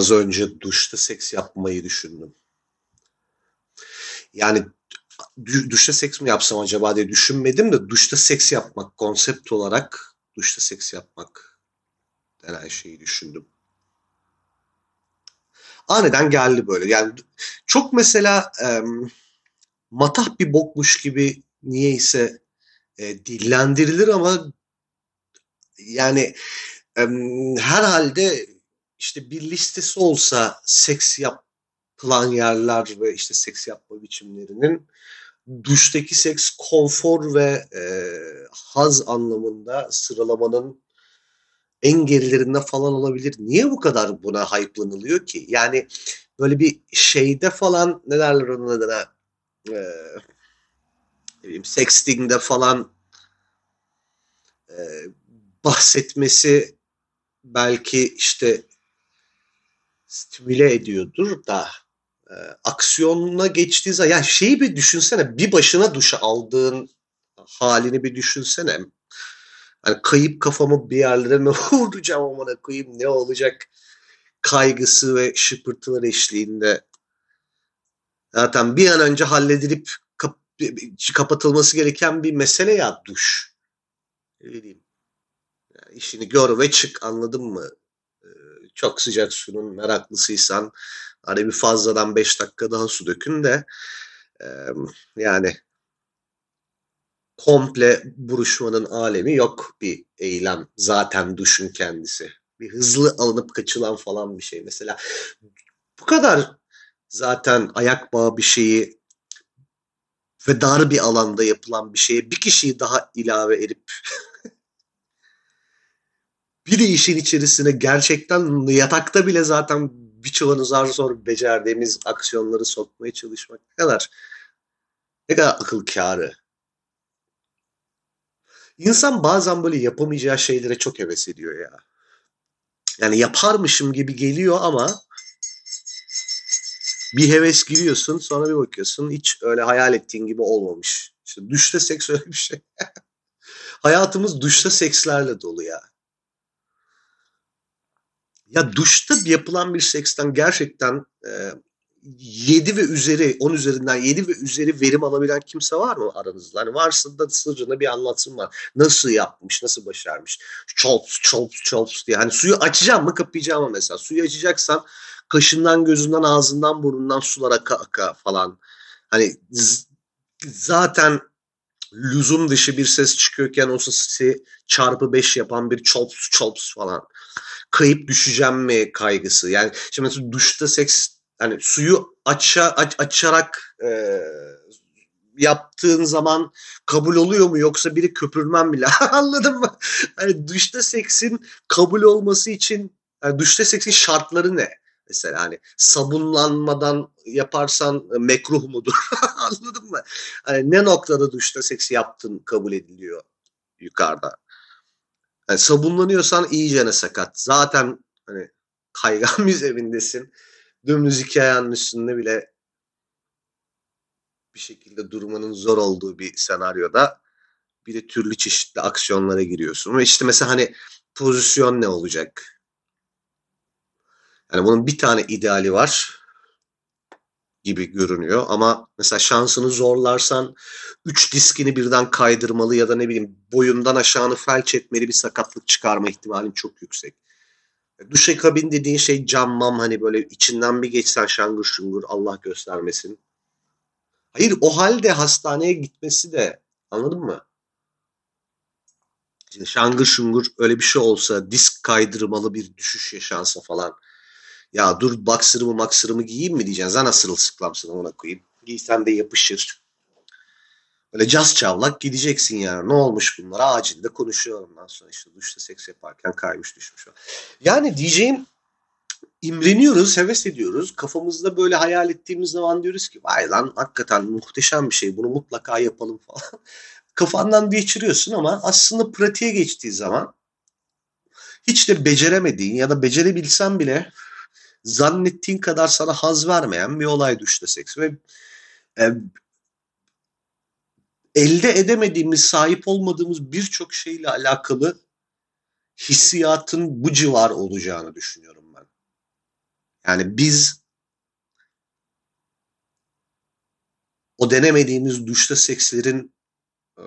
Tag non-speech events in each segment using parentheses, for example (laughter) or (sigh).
az önce duşta seks yapmayı düşündüm. Yani duşta seks mi yapsam acaba diye düşünmedim de duşta seks yapmak konsept olarak duşta seks yapmak denen şeyi düşündüm. Aniden geldi böyle. Yani çok mesela e, matah bir bokmuş gibi niyeyse e, dillendirilir ama yani e, herhalde işte bir listesi olsa seks yapılan yerler ve işte seks yapma biçimlerinin duştaki seks konfor ve e, haz anlamında sıralamanın en gerilerinde falan olabilir. Niye bu kadar buna hype'lanılıyor ki? Yani böyle bir şeyde falan ne derler onun adına e, bileyim, sexting'de falan e, bahsetmesi belki işte stimüle ediyordur da e, aksiyonuna geçtiği zaman yani şeyi bir düşünsene bir başına duş aldığın halini bir düşünsene. Hani kayıp kafamı bir yerlere mi (laughs) vuracağım amına koyayım ne olacak kaygısı ve şıpırtılar eşliğinde. Zaten bir an önce halledilip kap kapatılması gereken bir mesele ya duş. Ne bileyim. Yani işini gör ve çık anladın mı? Çok sıcak suyun meraklısıysan hani bir fazladan 5 dakika daha su dökün de e, yani komple buruşmanın alemi yok bir eylem. Zaten duşun kendisi. Bir hızlı alınıp kaçılan falan bir şey. Mesela bu kadar zaten ayak bağı bir şeyi ve dar bir alanda yapılan bir şeye bir kişiyi daha ilave edip (laughs) bir de işin içerisine gerçekten yatakta bile zaten birçoğunu zar zor becerdiğimiz aksiyonları sokmaya çalışmak ne kadar ne kadar akıl kârı. İnsan bazen böyle yapamayacağı şeylere çok heves ediyor ya. Yani yaparmışım gibi geliyor ama bir heves giriyorsun sonra bir bakıyorsun hiç öyle hayal ettiğin gibi olmamış. İşte duşta seks öyle bir şey. (laughs) Hayatımız duşta sekslerle dolu ya. Ya duşta yapılan bir seksten gerçekten e, 7 ve üzeri 10 üzerinden 7 ve üzeri verim alabilen kimse var mı aranızda? Hani varsa da sırrını bir anlatsın var. Nasıl yapmış, nasıl başarmış? Çolps, çolps, çolps diye. Hani suyu açacağım mı kapayacağım mı mesela? Suyu açacaksan kaşından, gözünden, ağzından, burnundan sular aka aka falan. Hani zaten lüzum dışı bir ses çıkıyorken o sesi çarpı 5 yapan bir çolps çolps falan kayıp düşeceğim mi kaygısı. Yani şimdi mesela duşta seks hani suyu aça, aç, açarak e, yaptığın zaman kabul oluyor mu yoksa biri köpürmem bile (laughs) anladın mı? Hani duşta seksin kabul olması için yani duşta seksin şartları ne? Mesela hani sabunlanmadan yaparsan mekruh mudur? (laughs) Anladın mı? Hani ne noktada duşta seks yaptın kabul ediliyor yukarıda? Yani sabunlanıyorsan iyicene sakat. Zaten hani kaygan (laughs) bir zemindesin. Dümdüz iki ayağının üstünde bile bir şekilde durmanın zor olduğu bir senaryoda bir de türlü çeşitli aksiyonlara giriyorsun. Ve işte mesela hani pozisyon ne olacak? Yani bunun bir tane ideali var gibi görünüyor. Ama mesela şansını zorlarsan 3 diskini birden kaydırmalı ya da ne bileyim boyundan aşağını felç etmeli bir sakatlık çıkarma ihtimalin çok yüksek. Duşe kabin dediğin şey cammam hani böyle içinden bir geçsen şangır şungur Allah göstermesin. Hayır o halde hastaneye gitmesi de anladın mı? Şimdi şangır şungur öyle bir şey olsa disk kaydırmalı bir düşüş yaşansa falan ya dur baksırımı maksırımı giyeyim mi diyeceksin. Zana sırılsıklamsın ona koyayım. Giysen de yapışır. Böyle caz çavlak gideceksin yani. Ne olmuş bunlar? Acilde konuşuyor ondan sonra işte duşta seks yaparken kaymış düşmüş. Yani diyeceğim imreniyoruz, heves ediyoruz. Kafamızda böyle hayal ettiğimiz zaman diyoruz ki vay lan hakikaten muhteşem bir şey bunu mutlaka yapalım (laughs) falan. Kafandan geçiriyorsun ama aslında pratiğe geçtiği zaman hiç de beceremediğin ya da becerebilsen bile zannettiğin kadar sana haz vermeyen bir olay düşte seks ve e, elde edemediğimiz, sahip olmadığımız birçok şeyle alakalı hissiyatın bu civar olacağını düşünüyorum ben. Yani biz o denemediğimiz duşta sekslerin e,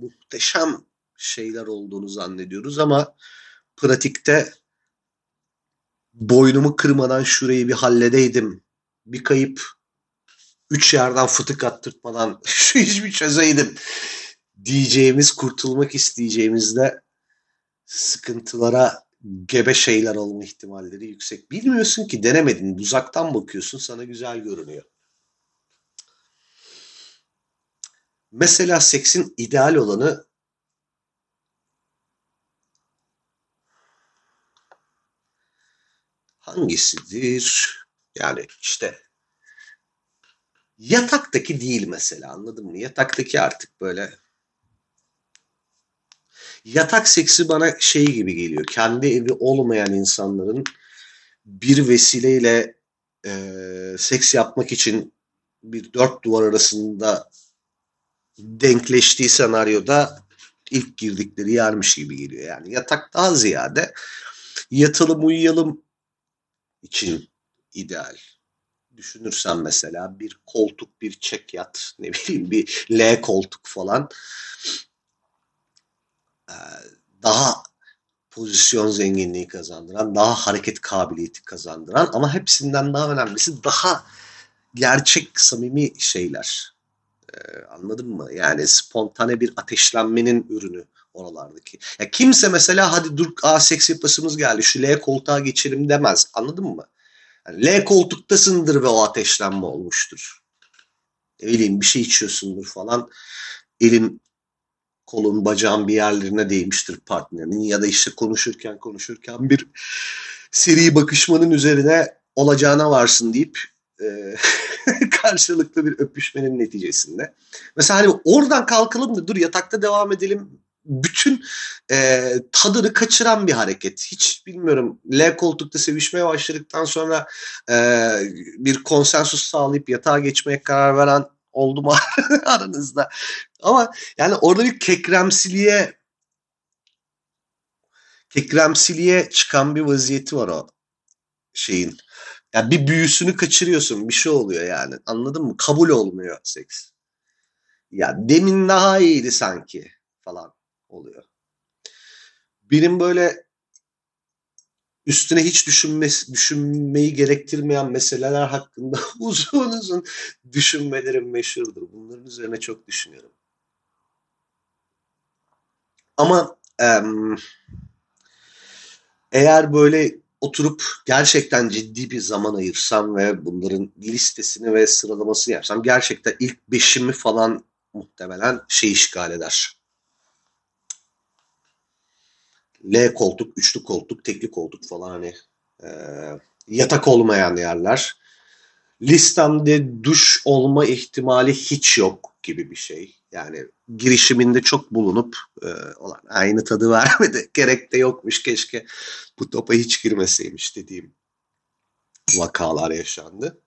muhteşem şeyler olduğunu zannediyoruz ama pratikte boynumu kırmadan şurayı bir halledeydim. Bir kayıp üç yerden fıtık attırtmadan (laughs) şu işi bir çözeydim diyeceğimiz, kurtulmak isteyeceğimizde sıkıntılara gebe şeyler olma ihtimalleri yüksek. Bilmiyorsun ki denemedin. Uzaktan bakıyorsun sana güzel görünüyor. Mesela seksin ideal olanı hangisidir? Yani işte yataktaki değil mesela anladın mı? Yataktaki artık böyle yatak seksi bana şey gibi geliyor. Kendi evi olmayan insanların bir vesileyle e, seks yapmak için bir dört duvar arasında denkleştiği senaryoda ilk girdikleri yermiş gibi geliyor. Yani yatak daha ziyade yatalım uyuyalım için ideal. Düşünürsen mesela bir koltuk, bir çek yat, (laughs) ne bileyim bir L koltuk falan daha pozisyon zenginliği kazandıran, daha hareket kabiliyeti kazandıran ama hepsinden daha önemlisi daha gerçek, samimi şeyler. Ee, anladın mı? Yani spontane bir ateşlenmenin ürünü oralardaki. Ya kimse mesela hadi dur a seks yapasımız geldi şu L koltuğa geçelim demez. Anladın mı? Yani L koltuktasındır ve o ateşlenme olmuştur. Ne bileyim bir şey içiyorsundur falan. Elin kolun bacağın bir yerlerine değmiştir partnerinin ya da işte konuşurken konuşurken bir seri bakışmanın üzerine olacağına varsın deyip e, (laughs) karşılıklı bir öpüşmenin neticesinde. Mesela hani oradan kalkalım da dur yatakta devam edelim bütün e, tadını kaçıran bir hareket. Hiç bilmiyorum L koltukta sevişmeye başladıktan sonra e, bir konsensus sağlayıp yatağa geçmeye karar veren oldu mu (laughs) aranızda? Ama yani orada bir kekremsiliğe kekremsiliğe çıkan bir vaziyeti var o şeyin. Yani bir büyüsünü kaçırıyorsun. Bir şey oluyor yani. Anladın mı? Kabul olmuyor seks. Ya demin daha iyiydi sanki falan oluyor. Benim böyle üstüne hiç düşünmesi, düşünmeyi gerektirmeyen meseleler hakkında (laughs) uzun uzun düşünmelerim meşhurdur. Bunların üzerine çok düşünüyorum. Ama eğer böyle oturup gerçekten ciddi bir zaman ayırsam ve bunların listesini ve sıralamasını yapsam gerçekten ilk beşimi falan muhtemelen şey işgal eder. L koltuk, üçlü koltuk, tekli koltuk falan hani e, yatak olmayan yerler. Listemde duş olma ihtimali hiç yok gibi bir şey. Yani girişiminde çok bulunup e, olan aynı tadı (laughs) vermedi. Gerek de yokmuş keşke bu topa hiç girmeseymiş dediğim vakalar yaşandı.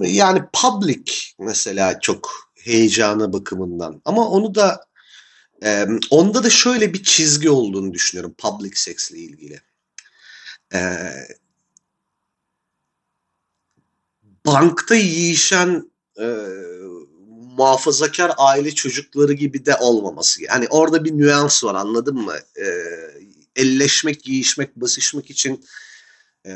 Yani public mesela çok heyecanı bakımından ama onu da e, onda da şöyle bir çizgi olduğunu düşünüyorum public sex ile ilgili. E, bankta yiyişen e, muhafazakar aile çocukları gibi de olmaması. Yani orada bir nüans var anladın mı? E, elleşmek, yiyişmek, basışmak için e,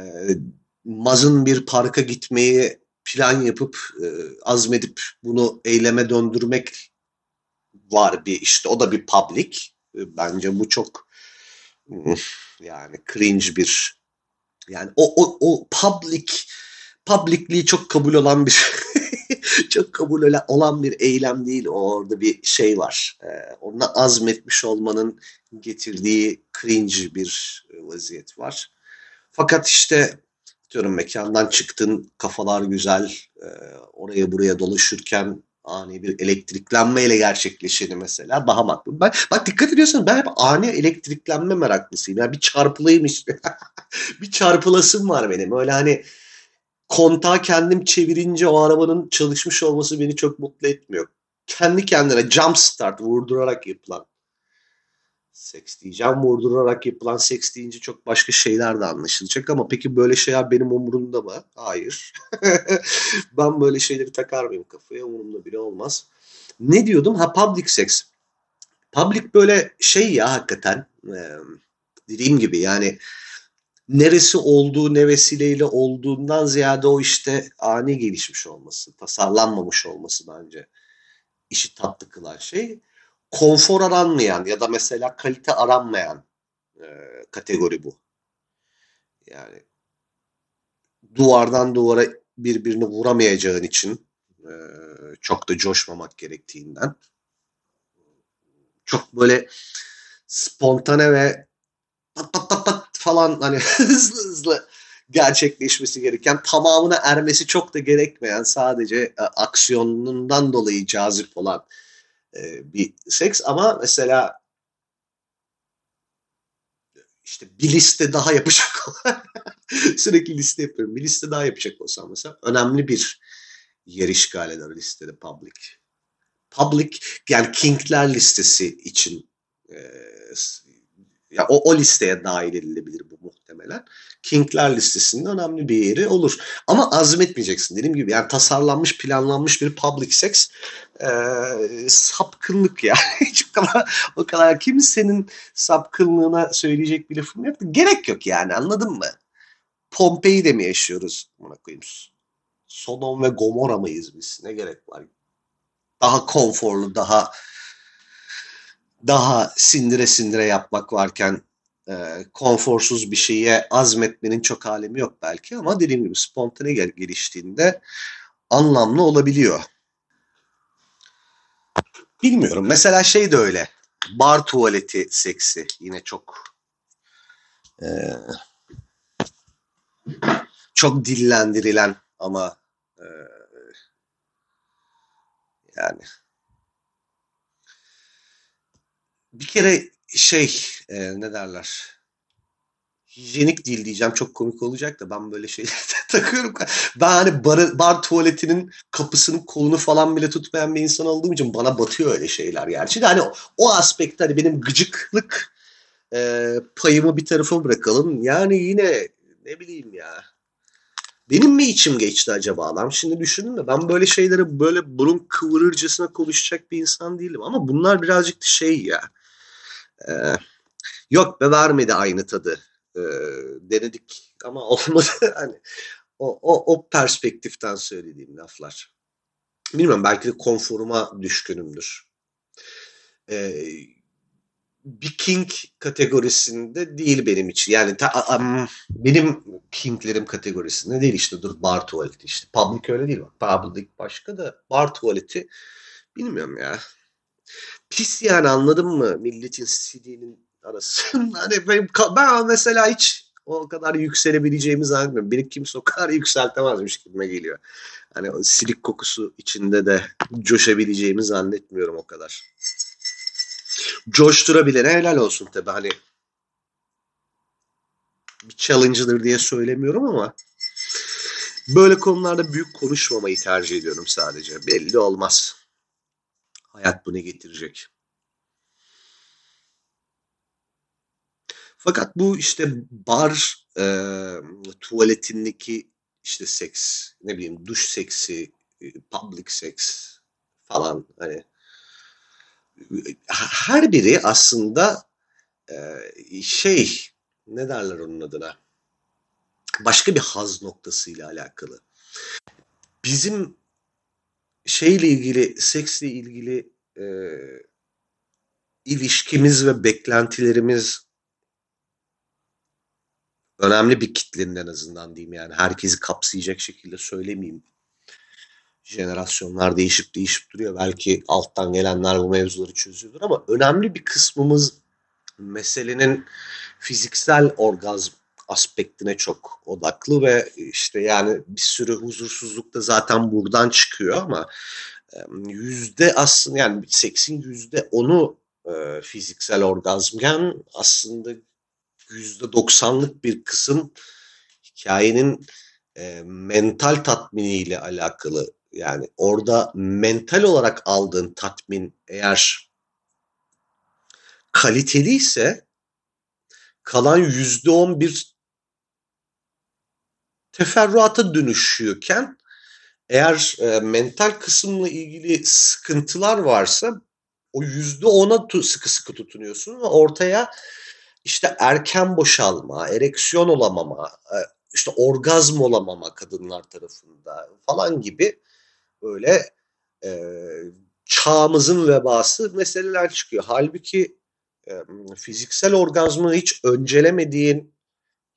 mazın bir parka gitmeyi plan yapıp e, azmedip bunu eyleme döndürmek var bir işte o da bir public. E, bence bu çok yani cringe bir yani o o o public publicliği çok kabul olan bir (laughs) çok kabul olan bir eylem değil. Orada bir şey var. Ee, onunla azmetmiş olmanın getirdiği cringe bir vaziyet var. Fakat işte diyorum mekandan çıktın, kafalar güzel, e, oraya buraya dolaşırken ani bir elektriklenmeyle gerçekleşeni mesela daha makbul. Ben, bak dikkat ediyorsun ben hep ani elektriklenme meraklısıyım. Yani bir çarpılayım işte. (laughs) bir çarpılasım var benim. Öyle hani kontağı kendim çevirince o arabanın çalışmış olması beni çok mutlu etmiyor. Kendi kendine jump start vurdurarak yapılan seks diyeceğim. Vurdurarak yapılan seks deyince çok başka şeyler de anlaşılacak ama peki böyle şeyler benim umurumda mı? Hayır. (laughs) ben böyle şeyleri takar mıyım kafaya? Umurumda bile olmaz. Ne diyordum? Ha public sex. Public böyle şey ya hakikaten e, dediğim gibi yani neresi olduğu ne vesileyle olduğundan ziyade o işte ani gelişmiş olması, tasarlanmamış olması bence işi tatlı kılan şey konfor aranmayan ya da mesela kalite aranmayan e, kategori bu. Yani duvardan duvara birbirini vuramayacağın için e, çok da coşmamak gerektiğinden çok böyle spontane ve pat pat pat pat falan hani (laughs) hızlı hızlı gerçekleşmesi gereken tamamına ermesi çok da gerekmeyen sadece e, aksiyonundan dolayı cazip olan e, bir seks ama mesela işte bir liste daha yapacak (laughs) sürekli liste yapıyorum. Bir liste daha yapacak olsam mesela önemli bir yer işgal eder listede public. Public yani King'ler listesi için e, ya o, o listeye dahil edilebilir bu muhtemelen. King'ler listesinde önemli bir yeri olur. Ama azmetmeyeceksin dediğim gibi. Yani tasarlanmış, planlanmış bir public sex e, sapkınlık ya. (laughs) Hiç o kadar, o kadar kimsenin sapkınlığına söyleyecek bir lafım yok. Gerek yok yani anladın mı? Pompei'de mi yaşıyoruz? Buna koyayım. Sodom ve Gomorra mıyız biz? Ne gerek var? Daha konforlu, daha daha sindire sindire yapmak varken e, konforsuz bir şeye azmetmenin çok alemi yok belki ama dediğim gibi spontane gel geliştiğinde anlamlı olabiliyor. Bilmiyorum. Mesela şey de öyle. Bar tuvaleti seksi yine çok e, çok dillendirilen ama e, yani bir kere şey e, ne derler hijyenik değil diyeceğim çok komik olacak da ben böyle şey (laughs) takıyorum. Ben hani bar, bar tuvaletinin kapısının kolunu falan bile tutmayan bir insan olduğum için bana batıyor öyle şeyler gerçi de hani o, o aspekte hani benim gıcıklık e, payımı bir tarafa bırakalım. Yani yine ne bileyim ya benim mi içim geçti acaba adam? Şimdi düşündüm de ben böyle şeyleri böyle burun kıvırırcasına konuşacak bir insan değilim ama bunlar birazcık şey ya e, yok be vermedi aynı tadı e, denedik ama (laughs) olmadı. hani o, o, o perspektiften söylediğim laflar. Bilmiyorum belki de konforuma düşkünümdür. Ee, bir king kategorisinde değil benim için. Yani ta, um, benim kinglerim kategorisinde değil işte dur bar tuvaleti işte. Public öyle değil bak. Public başka da bar tuvaleti bilmiyorum ya. Pis yani anladın mı? Milletin CD'nin arasında. (laughs) Hani benim, ben mesela hiç o kadar yükselebileceğimi zannetmiyorum. Beni kimse o kadar yükseltemezmiş gibime geliyor. Hani o silik kokusu içinde de coşabileceğimi zannetmiyorum o kadar. Coşturabilene helal olsun tabi hani bir challenge'dır diye söylemiyorum ama böyle konularda büyük konuşmamayı tercih ediyorum sadece. Belli olmaz. Hayat bunu getirecek. Fakat bu işte bar e, tuvaletindeki işte seks, ne bileyim duş seksi, public sex falan hani her biri aslında e, şey ne derler onun adına başka bir haz noktasıyla alakalı. Bizim şeyle ilgili, seksle ilgili e, ilişkimiz ve beklentilerimiz önemli bir kitlenin en azından diyeyim yani herkesi kapsayacak şekilde söylemeyeyim. Jenerasyonlar değişip değişip duruyor. Belki alttan gelenler bu mevzuları çözüyordur ama önemli bir kısmımız meselenin fiziksel orgazm aspektine çok odaklı ve işte yani bir sürü huzursuzluk da zaten buradan çıkıyor ama yüzde aslında yani seksin yüzde onu fiziksel orgazmken aslında yüzde doksanlık bir kısım hikayenin mental tatminiyle alakalı. Yani orada mental olarak aldığın tatmin eğer kaliteli ise kalan yüzde on bir teferruata dönüşüyorken eğer e, mental kısımla ilgili sıkıntılar varsa o yüzde ona sıkı sıkı tutunuyorsun ve ortaya işte erken boşalma, ereksiyon olamama, e, işte orgazm olamama kadınlar tarafında falan gibi böyle e, çağımızın vebası meseleler çıkıyor. Halbuki e, fiziksel orgazmı hiç öncelemediğin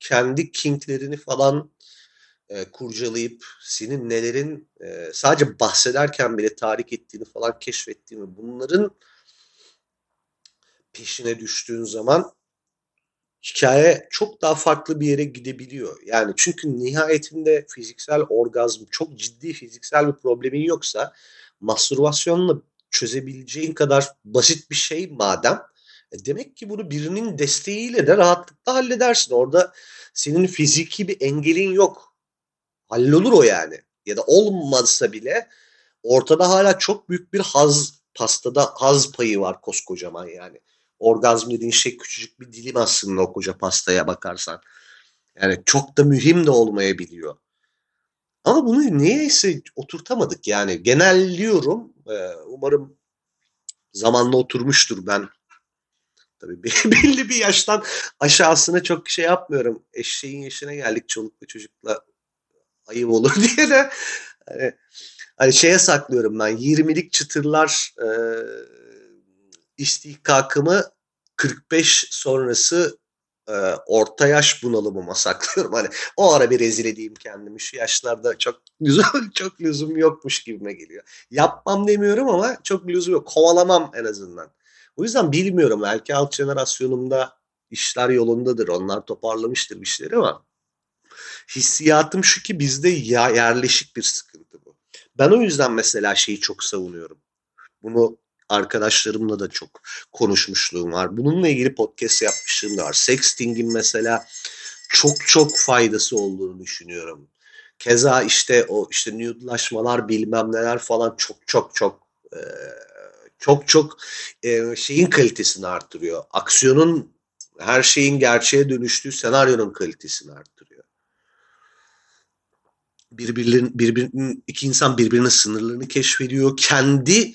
kendi kinklerini falan e, kurcalayıp senin nelerin e, sadece bahsederken bile tahrik ettiğini falan keşfettiğini bunların peşine düştüğün zaman hikaye çok daha farklı bir yere gidebiliyor. Yani çünkü nihayetinde fiziksel orgazm çok ciddi fiziksel bir problemin yoksa mastürbasyonla çözebileceğin kadar basit bir şey madem e demek ki bunu birinin desteğiyle de rahatlıkla halledersin. Orada senin fiziki bir engelin yok. Hallolur o yani. Ya da olmazsa bile ortada hala çok büyük bir haz pastada haz payı var koskocaman yani. Orgazm dediğin şey küçücük bir dilim aslında o koca pastaya bakarsan. Yani çok da mühim de olmayabiliyor. Ama bunu niyeyse oturtamadık yani. Genelliyorum. Ee, umarım zamanla oturmuştur ben. Tabii (laughs) belli bir yaştan aşağısına çok şey yapmıyorum. Eşeğin yaşına geldik çolukla çocukla ayıp olur (laughs) diye de hani, hani şeye saklıyorum ben 20'lik çıtırlar e, istihkakımı 45 sonrası e, orta yaş bunalımıma saklıyorum. Hani o ara bir rezil edeyim kendimi. Şu yaşlarda çok lüzum, (laughs) çok lüzum yokmuş gibime geliyor. Yapmam demiyorum ama çok lüzum yok. Kovalamam en azından. O yüzden bilmiyorum. Belki alt jenerasyonumda işler yolundadır. Onlar toparlamıştır bir şeyleri ama hissiyatım şu ki bizde ya yerleşik bir sıkıntı bu. Ben o yüzden mesela şeyi çok savunuyorum. Bunu arkadaşlarımla da çok konuşmuşluğum var. Bununla ilgili podcast yapmışlığım da var. Sexting'in mesela çok çok faydası olduğunu düşünüyorum. Keza işte o işte nude'laşmalar bilmem neler falan çok çok çok e, çok çok e, şeyin kalitesini artırıyor. Aksiyonun her şeyin gerçeğe dönüştüğü senaryonun kalitesini artırıyor. Birbirinin, birbirinin iki insan birbirinin sınırlarını keşfediyor. Kendi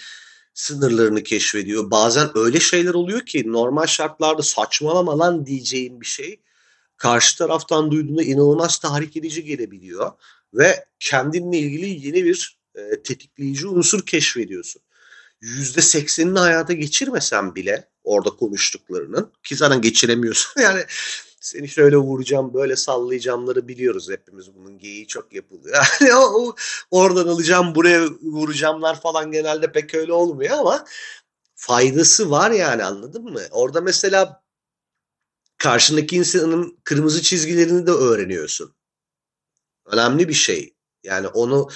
sınırlarını keşfediyor. Bazen öyle şeyler oluyor ki normal şartlarda saçmalama lan diyeceğim bir şey karşı taraftan duyduğunda inanılmaz tahrik edici gelebiliyor ve kendinle ilgili yeni bir e, tetikleyici unsur keşfediyorsun. Yüzde seksenini hayata geçirmesen bile orada konuştuklarının ki zaten geçiremiyorsun (laughs) yani seni şöyle vuracağım böyle sallayacağımları biliyoruz hepimiz bunun geyiği çok yapılıyor. (laughs) Yani o, o oradan alacağım buraya vuracağımlar falan genelde pek öyle olmuyor ama faydası var yani anladın mı? Orada mesela karşındaki insanın kırmızı çizgilerini de öğreniyorsun. Önemli bir şey. Yani onu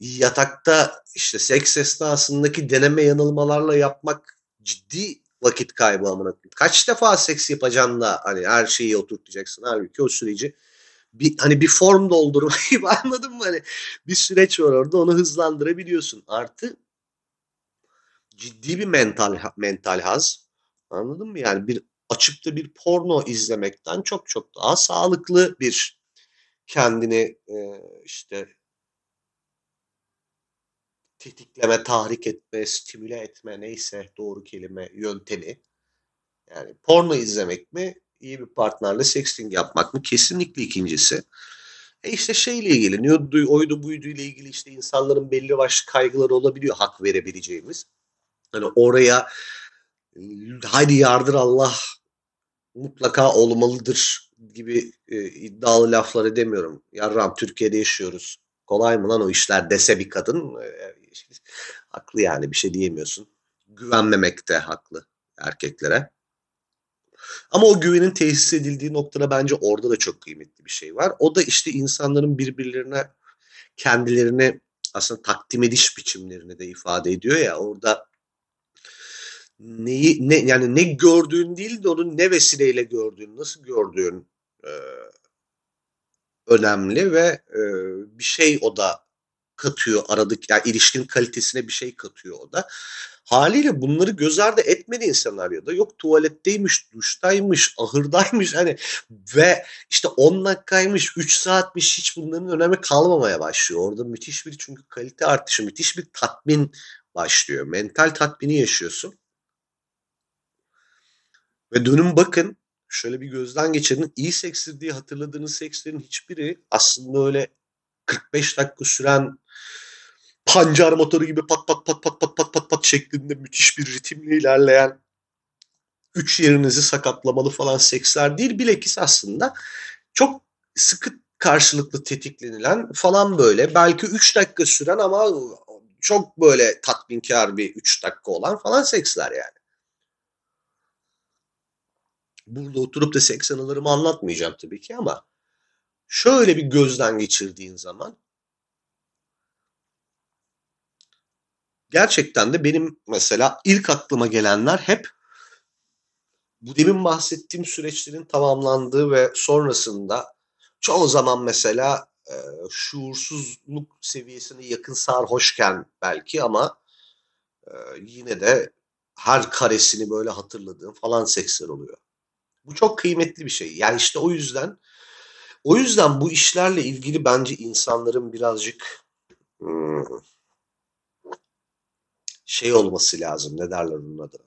yatakta işte seks esnasındaki deneme yanılmalarla yapmak ciddi vakit kaybı amına Kaç defa seks yapacaksın da hani her şeyi oturtacaksın. Halbuki o süreci bir hani bir form doldurma gibi (laughs) anladın mı? Hani bir süreç var orada onu hızlandırabiliyorsun. Artı ciddi bir mental mental haz. Anladın mı? Yani bir açıp da bir porno izlemekten çok çok daha sağlıklı bir kendini e, işte tetikleme, tahrik etme, stimüle etme neyse doğru kelime yöntemi. Yani porno izlemek mi, iyi bir partnerle sexting yapmak mı? Kesinlikle ikincisi. E işte şeyle ilgili, nude, oydu buydu ile ilgili işte insanların belli başlı kaygıları olabiliyor hak verebileceğimiz. Hani oraya hadi yardır Allah mutlaka olmalıdır gibi e, iddialı laflar edemiyorum. Yarram Türkiye'de yaşıyoruz. Kolay mı lan o işler dese bir kadın e, haklı yani bir şey diyemiyorsun. Güvenmemek de haklı erkeklere. Ama o güvenin tesis edildiği noktada bence orada da çok kıymetli bir şey var. O da işte insanların birbirlerine kendilerini aslında takdim ediş biçimlerini de ifade ediyor ya orada neyi ne yani ne gördüğün değil de onun ne vesileyle gördüğün, nasıl gördüğün e, önemli ve e, bir şey o da katıyor aradık yani ilişkinin kalitesine bir şey katıyor o da. Haliyle bunları göz ardı etmediğin senaryoda yok tuvaletteymiş, duştaymış, ahırdaymış hani ve işte 10 dakikaymış, 3 saatmiş hiç bunların önemi kalmamaya başlıyor. Orada müthiş bir çünkü kalite artışı, müthiş bir tatmin başlıyor. Mental tatmini yaşıyorsun. Ve dönün bakın şöyle bir gözden geçirin. İyi sekstir diye hatırladığınız sekslerin hiçbiri aslında öyle 45 dakika süren pancar motoru gibi pat pat pat pat pat pat pat pat şeklinde müthiş bir ritimle ilerleyen üç yerinizi sakatlamalı falan seksler değil. Bilakis aslında çok sıkı karşılıklı tetiklenilen falan böyle belki 3 dakika süren ama çok böyle tatminkar bir 3 dakika olan falan seksler yani. Burada oturup da seks anılarımı anlatmayacağım tabii ki ama şöyle bir gözden geçirdiğin zaman gerçekten de benim mesela ilk aklıma gelenler hep bu demin bahsettiğim süreçlerin tamamlandığı ve sonrasında çoğu zaman mesela e, şuursuzluk seviyesine yakın sarhoşken belki ama e, yine de her karesini böyle hatırladığım falan seksler oluyor. Bu çok kıymetli bir şey. Yani işte o yüzden o yüzden bu işlerle ilgili bence insanların birazcık hmm, şey olması lazım. Ne derler onun adına?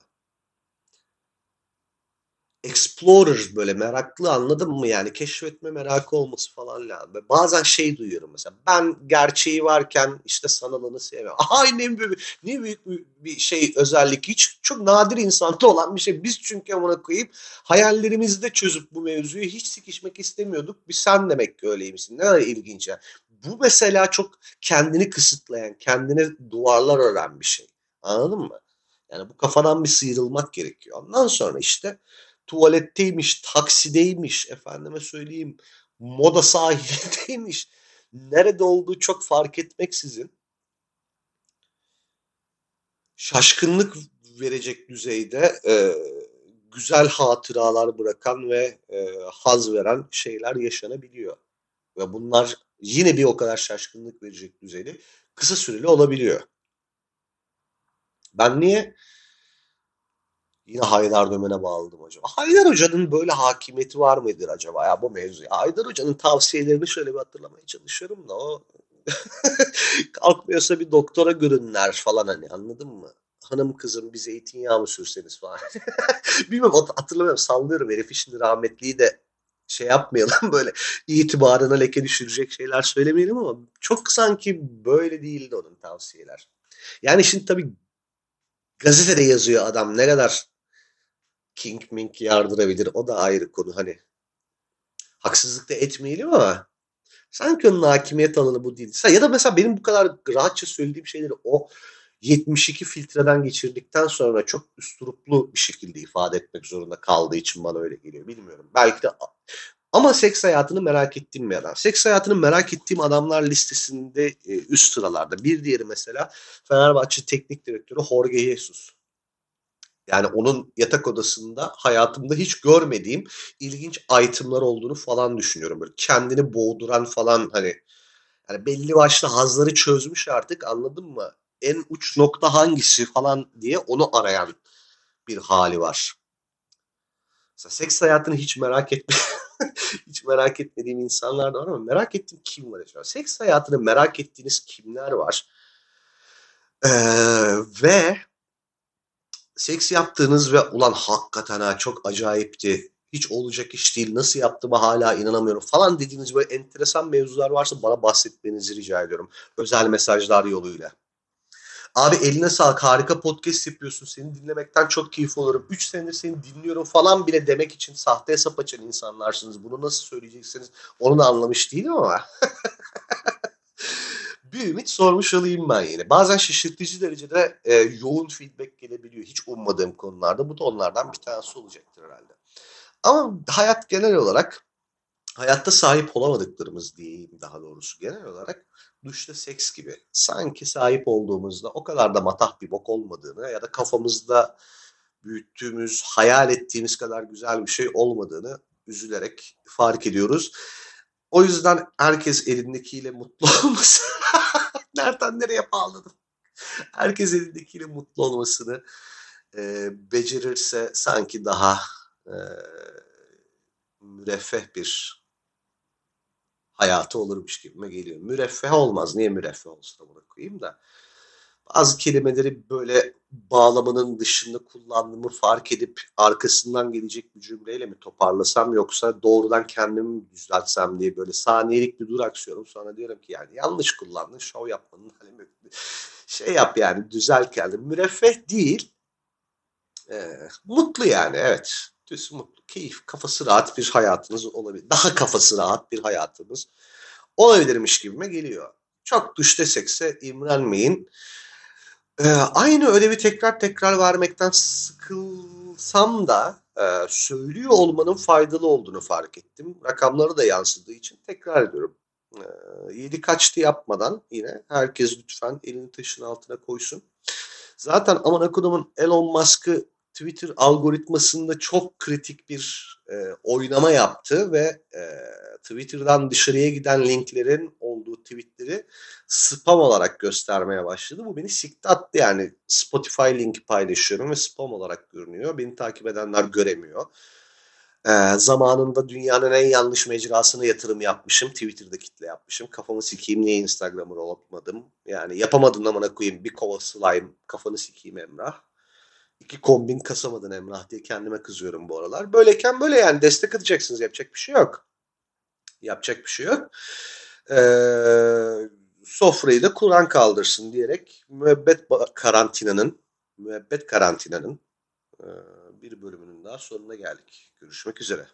Explorer böyle meraklı anladın mı yani keşfetme merakı olması falan lazım. Bazen şey duyuyorum mesela ben gerçeği varken işte sanalını sevmem. (laughs) Ay ne büyük, ne büyük bir şey özellik hiç çok nadir insanda olan bir şey. Biz çünkü ona koyup hayallerimizde çözüp bu mevzuyu hiç sikişmek istemiyorduk. Bir sen demek ki öyleymişsin. Ne kadar ilginç ya. Bu mesela çok kendini kısıtlayan, kendine duvarlar ören bir şey. Anladın mı? Yani bu kafadan bir sıyrılmak gerekiyor. Ondan sonra işte tuvaletteymiş, taksideymiş, efendime söyleyeyim moda sahilindeymiş. Nerede olduğu çok fark etmeksizin şaşkınlık verecek düzeyde e, güzel hatıralar bırakan ve e, haz veren şeyler yaşanabiliyor. Ve bunlar yine bir o kadar şaşkınlık verecek düzeyde kısa süreli olabiliyor. Ben niye Yine Haydar Dömen'e bağladım acaba. Haydar Hoca'nın böyle hakimiyeti var mıdır acaba ya bu mevzu? Haydar Hoca'nın tavsiyelerini şöyle bir hatırlamaya çalışıyorum da o (laughs) kalkmıyorsa bir doktora görünler falan hani anladın mı? Hanım kızım bir zeytinyağı mı sürseniz falan. (laughs) Bilmiyorum hatırlamıyorum sallıyorum herifi şimdi rahmetliyi de şey yapmayalım (laughs) böyle itibarına leke düşürecek şeyler söylemeyelim ama çok sanki böyle değildi onun tavsiyeler. Yani şimdi tabii gazetede yazıyor adam ne kadar King Mink yardırabilir. O da ayrı konu. Hani haksızlık da etmeyelim ama sanki onun hakimiyet alanı bu değil. Ya da mesela benim bu kadar rahatça söylediğim şeyleri o 72 filtreden geçirdikten sonra çok üsturuplu bir şekilde ifade etmek zorunda kaldığı için bana öyle geliyor. Bilmiyorum. Belki de ama seks hayatını merak ettiğim bir adam. Seks hayatını merak ettiğim adamlar listesinde e, üst sıralarda. Bir diğeri mesela Fenerbahçe Teknik Direktörü Jorge Jesus. Yani onun yatak odasında hayatımda hiç görmediğim ilginç itemlar olduğunu falan düşünüyorum. Böyle kendini boğduran falan hani yani belli başlı hazları çözmüş artık anladın mı? En uç nokta hangisi falan diye onu arayan bir hali var. Mesela seks hayatını hiç merak etme (laughs) hiç merak etmediğim insanlar da var ama merak ettiğim kim var acaba? Seks hayatını merak ettiğiniz kimler var? Ee, ve seks yaptığınız ve ulan hakikaten ha çok acayipti. Hiç olacak iş değil. Nasıl yaptığıma hala inanamıyorum falan dediğiniz böyle enteresan mevzular varsa bana bahsetmenizi rica ediyorum. Özel mesajlar yoluyla. Abi eline sağlık harika podcast yapıyorsun. Seni dinlemekten çok keyif olurum. 3 senedir seni dinliyorum falan bile demek için sahte hesap açan insanlarsınız. Bunu nasıl söyleyeceksiniz onu da anlamış değilim ama. (laughs) bir ümit sormuş olayım ben yine. Bazen şaşırtıcı derecede e, yoğun feedback gelebiliyor. Hiç ummadığım konularda. Bu da onlardan bir tanesi olacaktır herhalde. Ama hayat genel olarak hayatta sahip olamadıklarımız diyeyim daha doğrusu genel olarak duşta seks gibi. Sanki sahip olduğumuzda o kadar da matah bir bok olmadığını ya da kafamızda büyüttüğümüz, hayal ettiğimiz kadar güzel bir şey olmadığını üzülerek fark ediyoruz. O yüzden herkes elindekiyle mutlu (laughs) olmasın. Nereden nereye bağladım? Herkes elindekiyle mutlu olmasını e, becerirse sanki daha e, müreffeh bir hayatı olurmuş gibime geliyor. Müreffeh olmaz. Niye müreffeh olsun bunu koyayım da. Bazı kelimeleri böyle bağlamanın dışında kullandığımı fark edip arkasından gelecek bir cümleyle mi toparlasam yoksa doğrudan kendimi mi düzeltsem diye böyle saniyelik bir duraksıyorum. Sonra diyorum ki yani yanlış kullandın, şov yapmanın (laughs) hani şey yap yani düzel kendini. Müreffeh değil, e, mutlu yani evet. Düz mutlu, keyif, kafası rahat bir hayatınız olabilir. Daha kafası rahat bir hayatınız olabilirmiş gibime geliyor. Çok düşte sekse imrenmeyin. Ee, aynı ödevi tekrar tekrar vermekten sıkılsam da e, söylüyor olmanın faydalı olduğunu fark ettim. Rakamları da yansıdığı için tekrar ediyorum. E, yedi kaçtı yapmadan yine herkes lütfen elini taşın altına koysun. Zaten aman akudumun Elon Musk'ı Twitter algoritmasında çok kritik bir e, oynama yaptı ve e, Twitter'dan dışarıya giden linklerin olduğu tweetleri spam olarak göstermeye başladı. Bu beni sikti attı yani. Spotify linki paylaşıyorum ve spam olarak görünüyor. Beni takip edenler göremiyor. Ee, zamanında dünyanın en yanlış mecrasına yatırım yapmışım. Twitter'da kitle yapmışım. Kafamı sikeyim niye Instagram'ı olmadım. Yani yapamadım amına koyayım bir kova slime kafanı sikeyim Emrah. İki kombin kasamadın Emrah diye kendime kızıyorum bu aralar. Böyleyken böyle yani destek atacaksınız yapacak bir şey yok. Yapacak bir şey yok. Ee, sofrayı da Kur'an kaldırsın diyerek müebbet karantinanın müebbet karantinanın e, bir bölümünün daha sonuna geldik. Görüşmek üzere.